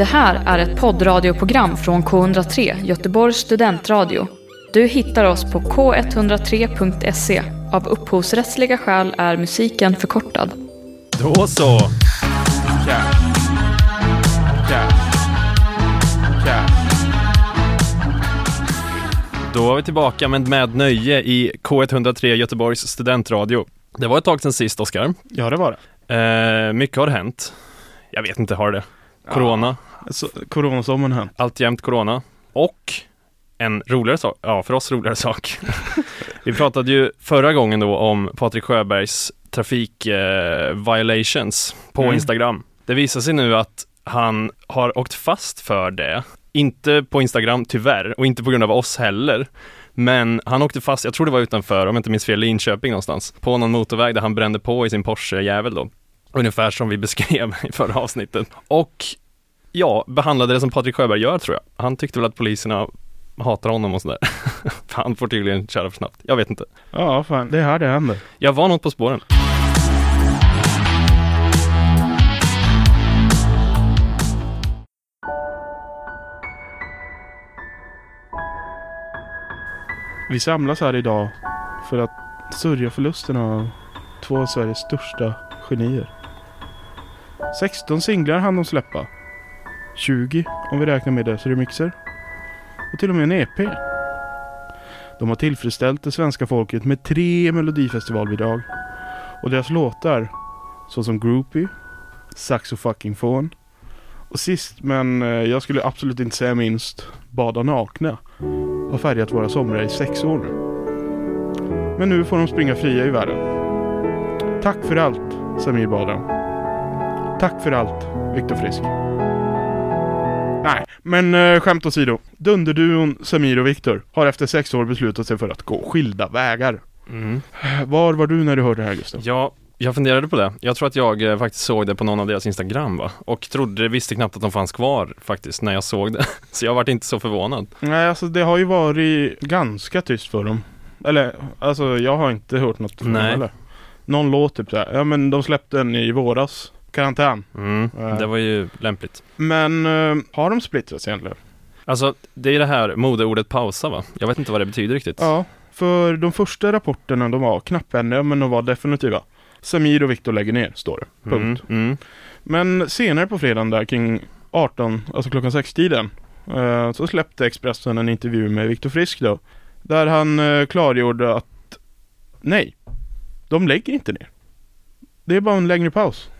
Det här är ett poddradioprogram från K103, Göteborgs studentradio. Du hittar oss på k103.se. Av upphovsrättsliga skäl är musiken förkortad. Då så. Cash. Cash. Cash. Då var vi tillbaka med, med nöje i K103 Göteborgs studentradio. Det var ett tag sedan sist, Oskar. Ja, det var det. Eh, mycket har hänt. Jag vet inte, har det? Corona, Så, coronasommaren hänt. alltjämt corona. Och en roligare sak, ja för oss roligare sak. vi pratade ju förra gången då om Patrik Sjöbergs trafik eh, violations på Mm. Instagram. Det visar sig nu att han har åkt fast för det. Inte på Instagram tyvärr och inte på grund av oss heller. Men han åkte fast, jag tror det var utanför, om jag inte minns fel, Linköping någonstans. På någon motorväg där han brände på i sin Porsche-jävel då. Ungefär som vi beskrev i förra avsnittet. Och ja, behandlade det som Patrik Sjöberg gör tror jag. Han tyckte väl att poliserna hatar honom och sådär. han får tydligen köra för snabbt. Jag vet inte. Ja, fan. Det är här det händer. Jag var något på spåren. Vi samlas här idag för att sörja förlusten av två av Sveriges största genier. 16 singlar hann de släppa. 20 om vi räknar med deras remixer. Och till och med en EP. De har tillfredsställt det svenska folket med tre melodifestivalbidrag. Och deras låtar, såsom Groupie, Saxo fucking Phone och sist men eh, jag skulle absolut inte säga minst Bada nakna har färgat våra somrar i sex år nu. Men nu får de springa fria i världen. Tack för allt, Samir Badran. Tack för allt, Viktor Frisk. Nej, men eh, skämt åsido. Dunderduon Samir och Viktor har efter sex år beslutat sig för att gå skilda vägar. Mm. Var var du när du hörde det här Gustav? Ja, jag funderade på det. Jag tror att jag eh, faktiskt såg det på någon av deras Instagram va? Och trodde, visste knappt att de fanns kvar faktiskt när jag såg det. Så jag vart inte så förvånad. Nej, alltså det har ju varit ganska tyst för dem. Eller, alltså jag har inte hört något från dem Nej. heller. Någon låt typ såhär. Ja men de släppte den i våras. Karantän. Mm. Ja. Det var ju lämpligt. Men eh, har de splittrats egentligen? Alltså, det är det här modeordet pausa va? Jag vet inte vad det betyder riktigt. Ja, för de första rapporterna de var knapphändiga men de var definitiva. Samir och Viktor lägger ner, står det. Punkt. Mm, mm. Men senare på fredagen där kring 18, alltså klockan 6-tiden, eh, så släppte Expressen en intervju med Viktor Frisk då. Där han eh, klargjorde att nej, de lägger inte ner. Det är bara en längre paus.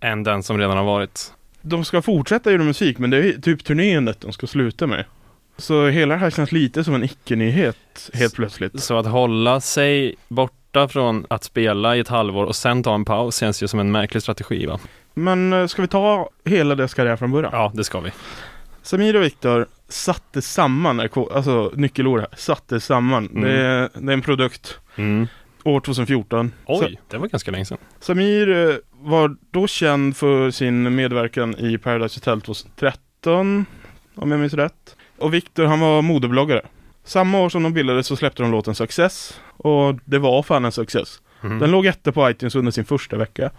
Än den som redan har varit. De ska fortsätta göra musik men det är typ turneendet de ska sluta med. Så hela det här känns lite som en icke-nyhet helt plötsligt. Så att hålla sig borta från att spela i ett halvår och sen ta en paus känns ju som en märklig strategi va? Men eh, ska vi ta hela deras karriär från början? Ja, det ska vi. Samir och Viktor satte samman, alltså nyckelord här, satte samman. Mm. Det, är, det är en produkt Mm. år 2014. Så, Oj, det var ganska länge sedan. Samir eh, var då känd för sin medverkan i Paradise Hotel 2013, om jag minns rätt. Och Viktor han var modebloggare. Samma år som de bildades så släppte de låten Success. Och det var fan en success. Mm. Den låg etta på iTunes under sin första vecka.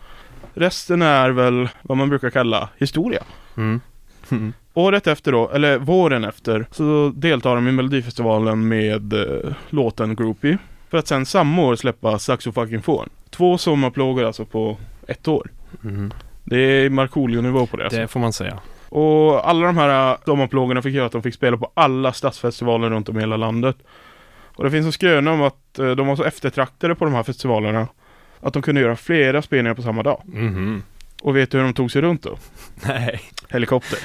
Resten är väl vad man brukar kalla historia. Mm. Mm. Året efter då, eller våren efter, så deltar de i Melodifestivalen med eh, låten Groupie. För att sen samma år släppa Saxo fucking Phone. Två sommarplågor alltså på ett år. Mm. Det är Markoolio-nivå på det. Alltså. Det får man säga. Och alla de här eh, sommarplågorna fick göra att de fick spela på alla stadsfestivaler runt om i hela landet. Och det finns en skröna om att eh, de var så eftertraktade på de här festivalerna att de kunde göra flera spelningar på samma dag. Mhm. Och vet du hur de tog sig runt då? Nej. Helikopter.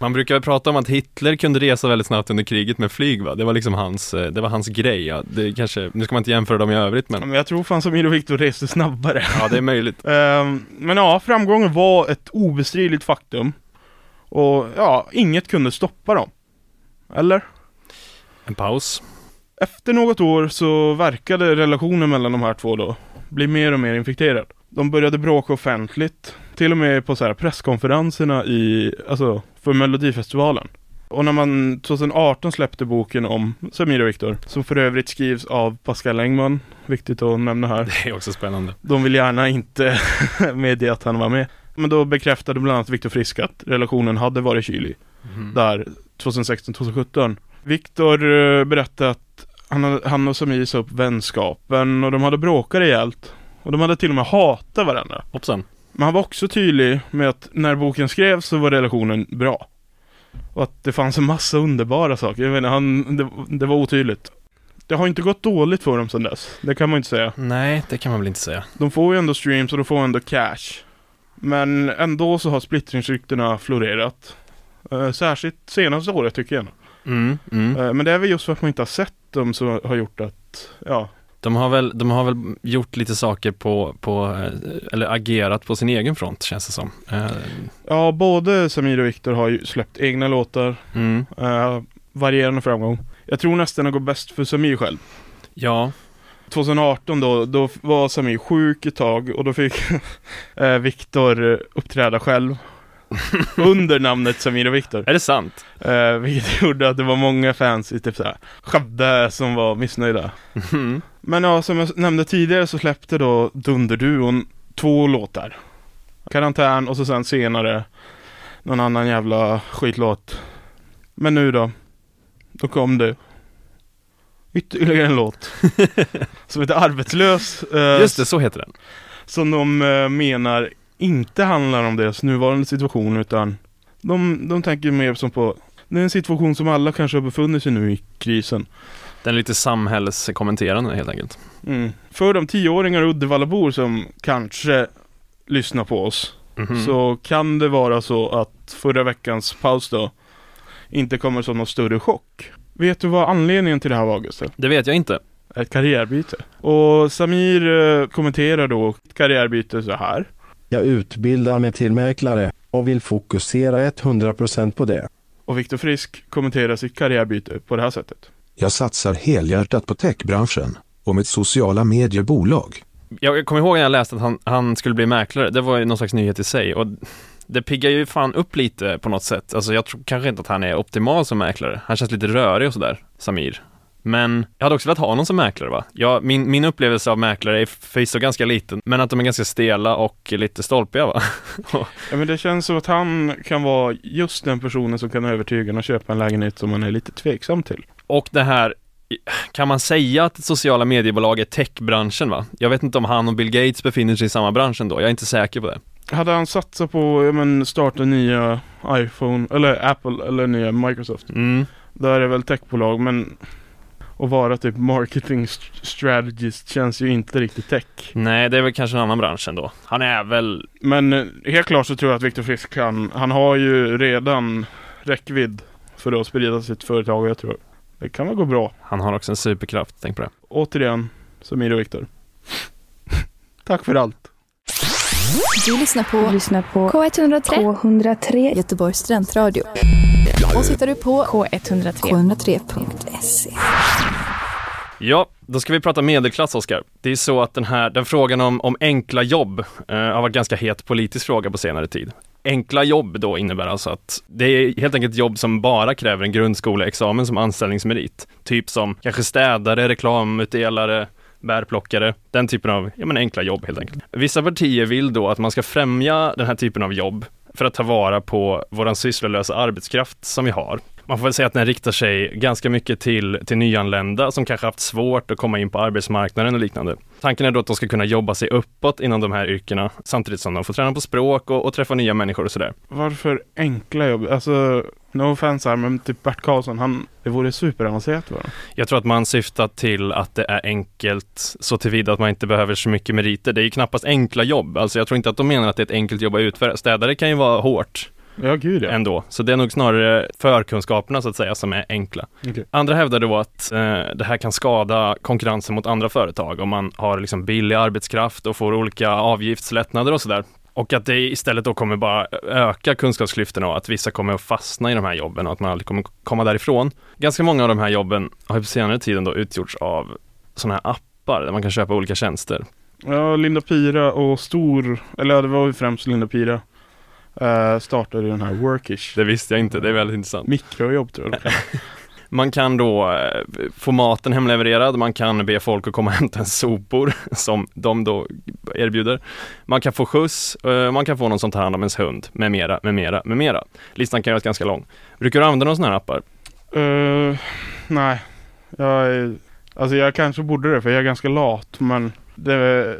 Man brukar ju prata om att Hitler kunde resa väldigt snabbt under kriget med flyg va? Det var liksom hans, eh, det var hans grej ja. Det kanske, nu ska man inte jämföra dem i övrigt men Men jag tror fan som och Viktor reste snabbare. ja det är möjligt. Ehm, men ja, framgången var ett obestridligt faktum. Och ja, inget kunde stoppa dem. Eller? En paus. Efter något år så verkade relationen mellan de här två då bli mer och mer infekterad. De började bråka offentligt, till och med på så här presskonferenserna i, alltså för Melodifestivalen. Och när man 2018 släppte boken om Samir och Viktor, som för övrigt skrivs av Pascal Engman, viktigt att nämna här. Det är också spännande. De vill gärna inte medge att han var med. Men då bekräftade bland annat Viktor Frisk att relationen hade varit kylig Mhm. där 2016-2017. Viktor eh, berättade att han, han och Samir sa upp vänskapen och de hade bråkat rejält. Och de hade till och med hatat varandra. Hoppsan. Men han var också tydlig med att när boken skrevs så var relationen bra. Och att det fanns en massa underbara saker. Jag menar, han, det, det var otydligt. Det har inte gått dåligt för dem sedan dess. Det kan man inte säga. Nej, det kan man väl inte säga. De får ju ändå streams och de får ändå cash. Men ändå så har splittringsryktena florerat. Eh, särskilt senaste året tycker jag. Mm, mm. Eh, men det är väl just för att man inte har sett dem som har gjort att, ja. De har väl, de har väl gjort lite saker på, på, eh, eller agerat på sin egen front känns det som. Eh, Ja, både Samir och Viktor har ju släppt egna låtar. Mm. Eh, varierande framgång. Jag tror nästan det går bäst för Samir själv. Ja, 2018 då, då var Samir sjuk ett tag och då fick eh, Viktor uppträda själv. under namnet Samir och Viktor. är det sant? Eh, vilket gjorde att det var många fans i typ såhär Skövde som var missnöjda. Mm. Men ja, som jag nämnde tidigare så släppte då Dunderduon två låtar. Karantän och så sen senare någon annan jävla skitlåt. Men nu då, då kom det ytterligare en låt som heter Arbetslös. eh, Just det, så heter den. Som de eh, menar inte handlar om deras nuvarande situation utan de, de tänker mer som på det är en situation som alla kanske har befunnit sig nu i krisen. Den är lite samhällskommenterande helt enkelt. Mm. För de tioåringar och Uddevallabor som kanske lyssnar på oss Mhm. så kan det vara så att förra veckans paus då inte kommer som någon större chock. Vet du vad anledningen till det här var Gustav? Det vet jag inte. Ett karriärbyte. Och Samir eh, kommenterar då karriärbyte så här. Jag utbildar mig till mäklare och vill fokusera 100% på det. Och Viktor Frisk kommenterar sitt karriärbyte på det här sättet. Jag satsar helhjärtat på techbranschen och mitt sociala mediebolag. Jag kommer ihåg när jag läste att han, han skulle bli mäklare, det var ju någon slags nyhet i sig och det piggar ju fan upp lite på något sätt. Alltså jag tror kanske inte att han är optimal som mäklare. Han känns lite rörig och sådär, Samir. Men jag hade också velat ha honom som mäklare va? Ja, min, min upplevelse av mäklare är förvisso ganska liten, men att de är ganska stela och lite stolpiga va? Ja men det känns som att han kan vara just den personen som kan övertyga en att köpa en lägenhet som man är lite tveksam till. Och det här, kan man säga att sociala mediebolag är techbranschen va? Jag vet inte om han och Bill Gates befinner sig i samma bransch ändå, jag är inte säker på det. Hade han satsat på, ja men starta nya iPhone, eller Apple, eller nya Microsoft. Mm. Då är väl techbolag men att vara typ marketing st- strategist känns ju inte riktigt tech. Nej, det är väl kanske en annan bransch ändå. Han är väl, Men eh, helt klart så tror jag att Viktor Frisk kan, han har ju redan räckvidd för att sprida sitt företag och jag tror det kan väl gå bra. han har också en superkraft, tänk på det. Återigen, Samir och Viktor. Tack för allt. Du lyssnar på lyssnar på K103, K103 Göteborgs studentradio. Och så hittar du på K103. k103.se. Ja, då ska vi prata medelklass, Oskar. Det är så att den här, den frågan om, om enkla jobb eh, har varit ganska het politisk fråga på senare tid. Enkla jobb då innebär alltså att det är helt enkelt jobb som bara kräver en grundskoleexamen som anställningsmerit. Typ som kanske städare, reklamutdelare, bärplockare, den typen av ja, men enkla jobb helt enkelt. Vissa partier vill då att man ska främja den här typen av jobb för att ta vara på våran sysslolösa arbetskraft som vi har. Man får väl säga att den riktar sig ganska mycket till, till nyanlända som kanske haft svårt att komma in på arbetsmarknaden och liknande. Tanken är då att de ska kunna jobba sig uppåt inom de här yrkena samtidigt som de får träna på språk och, och träffa nya människor och sådär. Varför enkla jobb? Alltså, no offense här, men typ Bert Karlsson, han, det vore superavancerat honom. Jag tror att man syftar till att det är enkelt så tillvida att man inte behöver så mycket meriter. Det är ju knappast enkla jobb. Alltså jag tror inte att de menar att det är ett enkelt jobb att utföra. Städare kan ju vara hårt Ja, gud ja. ändå. Så det är nog snarare förkunskaperna så att säga som är enkla. Okej. Andra hävdar då att eh, det här kan skada konkurrensen mot andra företag om man har liksom billig arbetskraft och får olika avgiftslättnader och sådär. Och att det istället då kommer bara öka kunskapsklyftorna och att vissa kommer att fastna i de här jobben och att man aldrig kommer komma därifrån. Ganska många av de här jobben har på senare tiden då utgjorts av sådana här appar där man kan köpa olika tjänster. Ja, Linda Pira och Stor, eller ja, det var ju främst Linda Pira, eh, startade den här Workish. Det visste jag inte, det är väldigt intressant. Mikrojobb tror jag. Man kan då eh, få maten hemlevererad, man kan be folk att komma och hämta en sopor som de då erbjuder. Man kan få skjuts, eh, man kan få någon som tar hand om ens hund, med mera, med mera, med mera. Listan kan göras ganska lång. Brukar du använda några sådana här appar? Eh, nej, jag, är- alltså jag kanske borde det för jag är ganska lat men det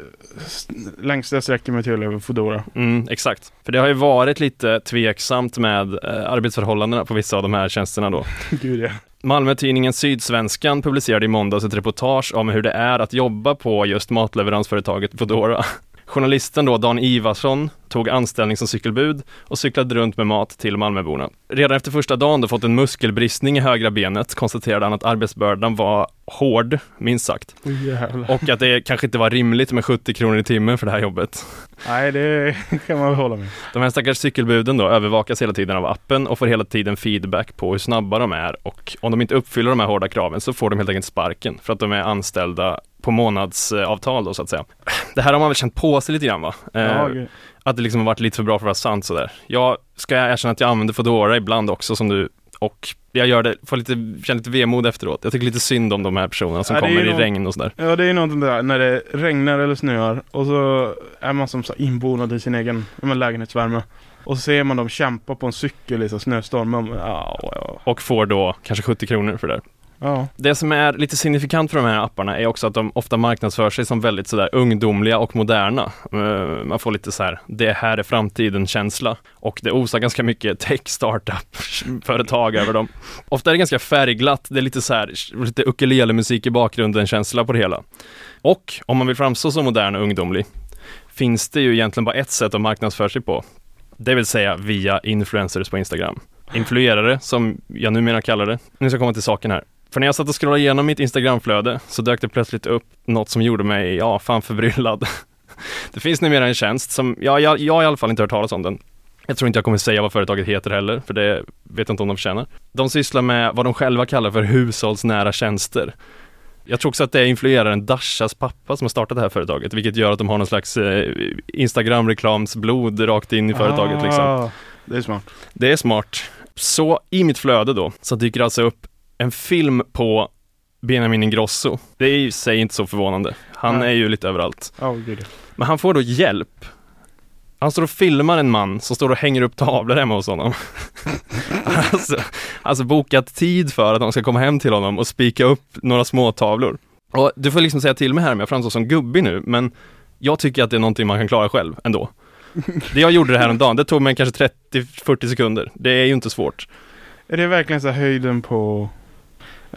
längsta jag sträcker mig till är Foodora. Mm, exakt. För det har ju varit lite tveksamt med eh, arbetsförhållandena på vissa av de här tjänsterna då. Gud ja. Malmötidningen Sydsvenskan publicerade i måndags ett reportage om hur det är att jobba på just matleveransföretaget Foodora. Journalisten då, Dan Ivarsson, tog anställning som cykelbud och cyklade runt med mat till Malmöborna. Redan efter första dagen då fått en muskelbristning i högra benet konstaterade han att arbetsbördan var hård, minst sagt. Jävlar. Och att det kanske inte var rimligt med 70 kronor i timmen för det här jobbet. Nej det kan man väl hålla med. De här stackars cykelbuden då övervakas hela tiden av appen och får hela tiden feedback på hur snabba de är och om de inte uppfyller de här hårda kraven så får de helt enkelt sparken för att de är anställda på månadsavtal då så att säga. Det här har man väl känt på sig lite grann va? Eh, Ja, gud. att det liksom har varit lite för bra för att vara sant sådär. Jag ska erkänna att jag använder Foodora ibland också som du och jag gör det, får lite, känner lite vemod efteråt. Jag tycker lite synd om de här personerna som Ja, kommer i regn och sådär. Ja det är något där när det regnar eller snöar och så är man som så inbonad i sin egen lägenhetsvärme. Och så ser man dem kämpa på en cykel i så snöstorm. Ja, ja, Och får då kanske 70 kronor för det ja. Det som är lite signifikant för de här apparna är också att de ofta marknadsför sig som väldigt sådär ungdomliga och moderna. Eh, man får lite så här, det här är framtiden-känsla. Och det osar ganska mycket tech startup-företag över dem. Ofta är det ganska färgglatt, det är lite så här, lite ukulelemusik i bakgrunden-känsla på det hela. Och om man vill framstå som modern och ungdomlig finns det ju egentligen bara ett sätt att marknadsföra sig på. Det vill säga via influencers på Instagram. Influerare, som jag numera kallar det. Nu ska jag komma till saken här. För när jag satt och scrollade igenom mitt Instagramflöde så dök det plötsligt upp något som gjorde mig, ja, fan förbryllad. Det finns numera en tjänst som, ja, jag, jag har i alla fall inte hört talas om den. Jag tror inte jag kommer säga vad företaget heter heller, för det vet jag inte om de förtjänar. De sysslar med vad de själva kallar för hushållsnära tjänster. Jag tror också att det är influeraren Dashas pappa som har startat det här företaget, vilket gör att de har någon slags eh, Instagram-reklamsblod rakt in i företaget liksom. Ah, Det är smart. Det är smart. Så i mitt flöde då, så dyker alltså upp en film på Benjamin Ingrosso. Det är i sig inte så förvånande. Han Nej. är ju lite överallt. Ja, gud. Men han får då hjälp. Han står och filmar en man som står och hänger upp tavlor hemma hos honom. alltså, alltså bokat tid för att de ska komma hem till honom och spika upp några små tavlor. Och du får liksom säga till mig här om jag framstår som gubbig nu, men jag tycker att det är någonting man kan klara själv ändå. Det jag gjorde det här om dagen, det tog mig kanske 30-40 sekunder. Det är ju inte svårt. Är det verkligen så höjden på...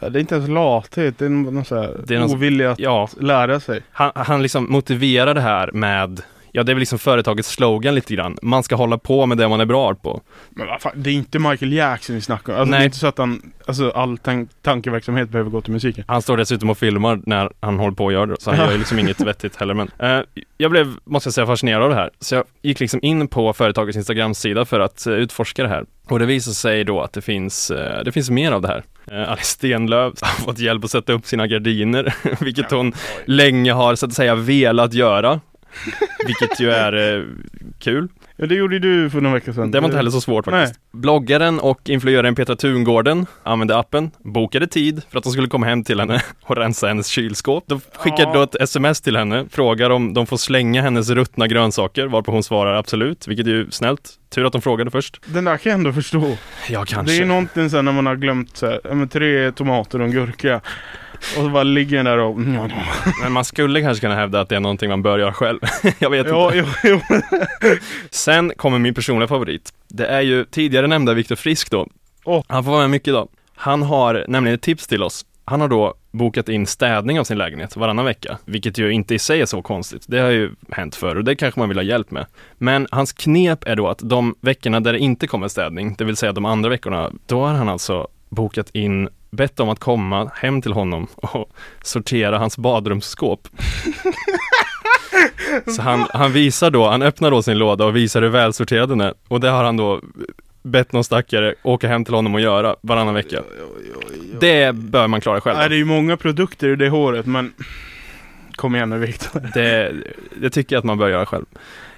Ja, det är inte ens lathet, det är någon så här Det är någon- ovilja att Ja, lära sig. han, han liksom motiverar det här med, ja det är väl liksom företagets slogan lite grann. Man ska hålla på med det man är bra på. Men vad fan, det är inte Michael Jackson vi snackar om. Alltså, Nej. Det är inte så att han, alltså all tan- tankeverksamhet behöver gå till musiken. Han står dessutom och filmar när han håller på att göra det, så han gör ju liksom inget vettigt heller. Men eh, jag blev, måste jag säga, fascinerad av det här. Så jag gick liksom in på företagets Instagram-sida för att eh, utforska det här. Och det visar sig då att det finns, eh, det finns mer av det här. Eh, Alice Stenlöf har fått hjälp att sätta upp sina gardiner, vilket hon länge har så att säga velat göra. Vilket ju är eh, kul. Ja, det gjorde ju du för några veckor sedan. Det var inte heller så svårt faktiskt. Bloggaren och influeraren Petra Tungården använde appen, bokade tid för att de skulle komma hem till henne och rensa hennes kylskåp. De skickade Ja. då ett sms till henne, frågar om de får slänga hennes ruttna grönsaker, varpå hon svarar absolut, vilket är ju snällt. Tur att de frågade först. Den där kan jag ändå förstå. Ja, kanske. Det är någonting sen när man har glömt så här, tre tomater och en gurka. Och så bara ligger den där och... Men man skulle kanske kunna hävda att det är någonting man bör göra själv. Jag vet Ja, inte. jo, jo. Sen kommer min personliga favorit. Det är ju tidigare nämnda Viktor Frisk då. Åh. Han får vara med mycket idag. Han har nämligen ett tips till oss. Han har då bokat in städning av sin lägenhet varannan vecka, vilket ju inte i sig är så konstigt. Det har ju hänt förr och det kanske man vill ha hjälp med. Men hans knep är då att de veckorna där det inte kommer städning, det vill säga de andra veckorna, då har han alltså bokat in, bett om att komma hem till honom och sortera hans badrumsskåp. Så han, han visar då, han öppnar då sin låda och visar hur välsorterad den är. Och det har han då bett någon stackare åka hem till honom och göra varannan vecka. Det bör man klara själv. Nej, det är ju många produkter i det håret, men... Kom igen nu Viktor. Det, det tycker jag att man bör göra själv.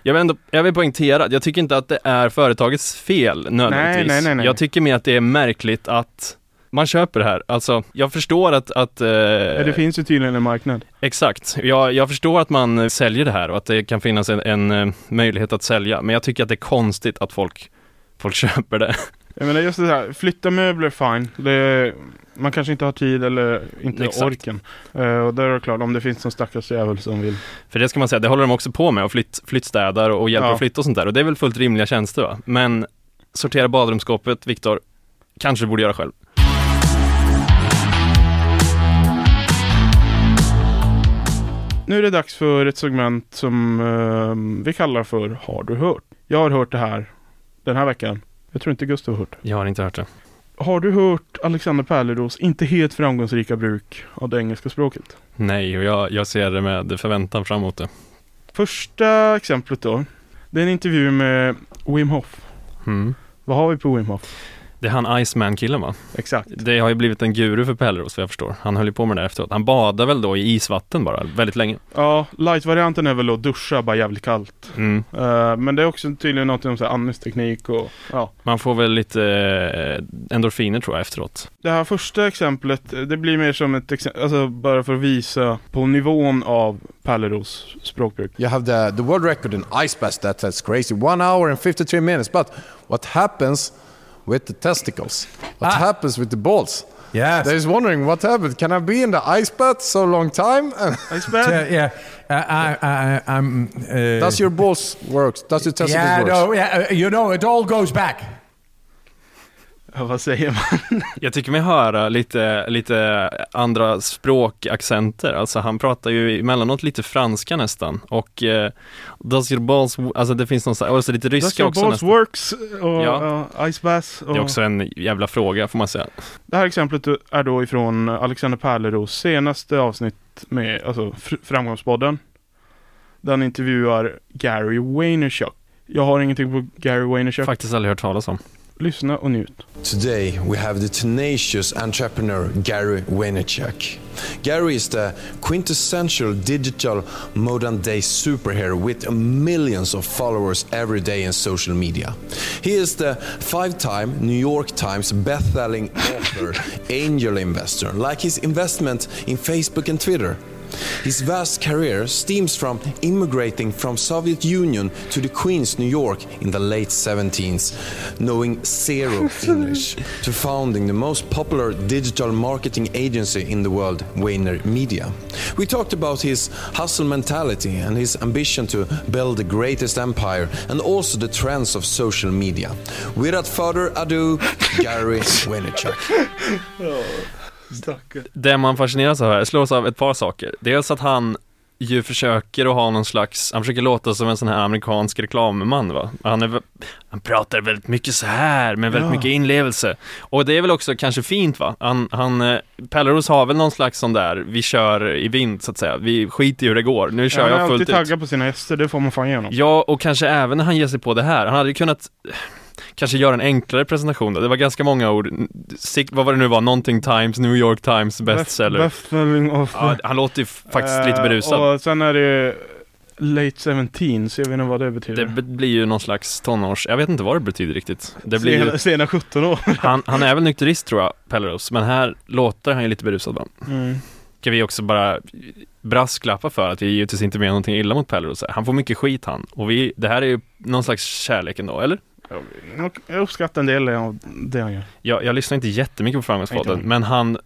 Jag vill, ändå, jag vill poängtera, att jag tycker inte att det är företagets fel nödvändigtvis. nej, nej, nej. Jag tycker mer att det är märkligt att man köper det här. Alltså, jag förstår att, att eh, Ja, det finns ju tydligen en marknad. Exakt. Jag, jag förstår att man säljer det här och att det kan finnas en, en eh, möjlighet att sälja. Men jag tycker att det är konstigt att folk, folk köper det. Jag menar just det här, flytta möbler fine. Det, man kanske inte har tid eller inte Exakt. orken. Eh, och där är det klart, om det finns någon stackars jävel som vill. För det ska man säga, det håller de också på med och flytt, flyttstädar och hjälper Ja. att flytta och sånt där. Och det är väl fullt rimliga tjänster va? Men sortera badrumsskåpet, Viktor, kanske du borde göra själv. Nu är det dags för ett segment som eh, vi kallar för Har du hört? Jag har hört det här den här veckan. Jag tror inte Gustav har hört det. Jag har inte hört det. Har du hört Alexander Pärleros inte helt framgångsrika bruk av det engelska språket? Nej, och jag, jag ser det med förväntan fram emot det. Första exemplet då. Det är en intervju med Wim Hof. Mm. Vad har vi på Wim Hof? Det är han Iceman-killen va? Exakt. Det har ju blivit en guru för Pelleros vad jag förstår. Han höll ju på med det där efteråt. Han badar väl då i isvatten bara, väldigt länge. Ja, light-varianten är väl att duscha bara jävligt kallt. Mm. Eh, men det är också tydligen något om andningsteknik och ja. Man får väl lite eh, endorfiner tror jag efteråt. Det här första exemplet, det blir mer som ett exempel, alltså bara för att visa på nivån av Pärleros språkbruk. You have the, the world record in ice bath. That, that's crazy. One hour and 53 minutes. But what happens with the testicles? What Ah. happens with the balls? Yes. They're just wondering what happened. Can I be in the ice bath so long time? ice bath? yeah, uh, I, I, I'm. Uh, Does your balls work? Does your testicles yeah, work? no, yeah, uh, you know, it all goes back. Ja, vad säger man? Jag tycker mig höra lite, lite andra språkaccenter. Alltså han pratar ju emellanåt lite franska nästan. Och eh, Does your balls, alltså det finns någon så här- och så lite Does ryska your också balls nästan. works? Och Ja. ja, ice bath. Och Det är också en jävla fråga får man säga. Det här exemplet är då ifrån Alexander Pärleros senaste avsnitt med alltså, fr- Framgångspodden. Där han intervjuar Gary Vaynerchuk. Jag har ingenting på Gary Vaynerchuk. Faktiskt aldrig hört talas om. Lyssna och njut. Today we have the tenacious entrepreneur Gary Vaynerchuk. Gary is the quintessential digital modern day superhero with millions of followers every day in social media. He is the five-time New York Times best-selling author, angel investor, like his investment in Facebook and Twitter. His vast career stems from immigrating from Soviet Union to the Queens, New York in the late 17s, knowing zero English, to founding the most popular digital marketing agency in the world, Wayner Media. We talked about his hustle mentality and his ambition to build the greatest empire and also the trends of social media. Without further ado, Gary Vaynerchuk. Oh. Det man fascineras av här, slås av ett par saker. Dels att han ju försöker att ha någon slags, han försöker låta som en sån här amerikansk reklamman va. Han, är, han pratar väldigt mycket så här med väldigt Ja. mycket inlevelse. Och det är väl också kanske fint va. Han, han eh, Pelleros har väl någon slags sån där, vi kör i vind så att säga. Vi skiter i hur det går, nu kör han är jag fullt alltid ut. taggad på sina gäster, det får man fan igenom. Ja, och kanske även när han ger sig på det här. Han hade ju kunnat kanske göra en enklare presentation då. Det var ganska många ord. Sig- Vad var det nu var? Någonting Times, New York Times bestseller. Bestselling of... Ja, han låter ju faktiskt lite Eh, berusad. Och sen är det Late 17, så jag vet inte vad det betyder. Det blir ju någon slags tonårs... Jag vet inte vad det betyder riktigt. Det blir ju... sena, sena 17 år. han, han är väl nykterist tror jag, Pelleros, men här låter han ju lite berusad va? Mm. Ska vi också bara brasklappa för att vi givetvis inte menar någonting illa mot Pelleros. Han får mycket skit han. Och vi, det här är ju någon slags kärlek ändå, eller? Jag uppskattar en del av det han gör. Jag, jag lyssnar inte jättemycket på Framgångspodden, jag. men han...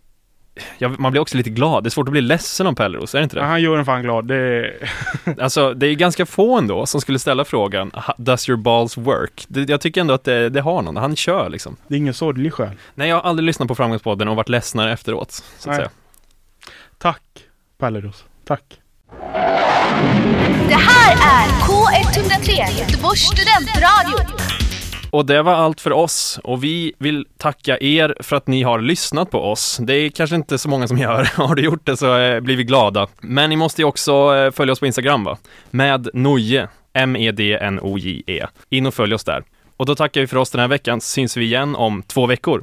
Ja, man blir också lite glad. Det är svårt att bli ledsen om Pelleros, är det inte Ja, det? han gör en fan glad. Det är... Alltså, det är ganska få ändå som skulle ställa frågan "Ha- Does your balls work? Det, jag tycker ändå att det, det har någon. Han kör liksom. det är ingen sorglig själ. Nej, jag har aldrig lyssnat på Framgångspodden och varit ledsnare efteråt, så att Nej. säga. Tack, Pelleros. Tack. Det här är K103, Göteborgs studentradio. Och det var allt för oss och vi vill tacka er för att ni har lyssnat på oss. Det är kanske inte så många som gör. Har du gjort det så eh, blir vi glada. Men ni måste ju också eh, följa oss på Instagram va? Med Noje, M-E-D-N-O-J-E. In och följ oss där. Och då tackar vi för oss den här veckan, så syns vi igen om två veckor.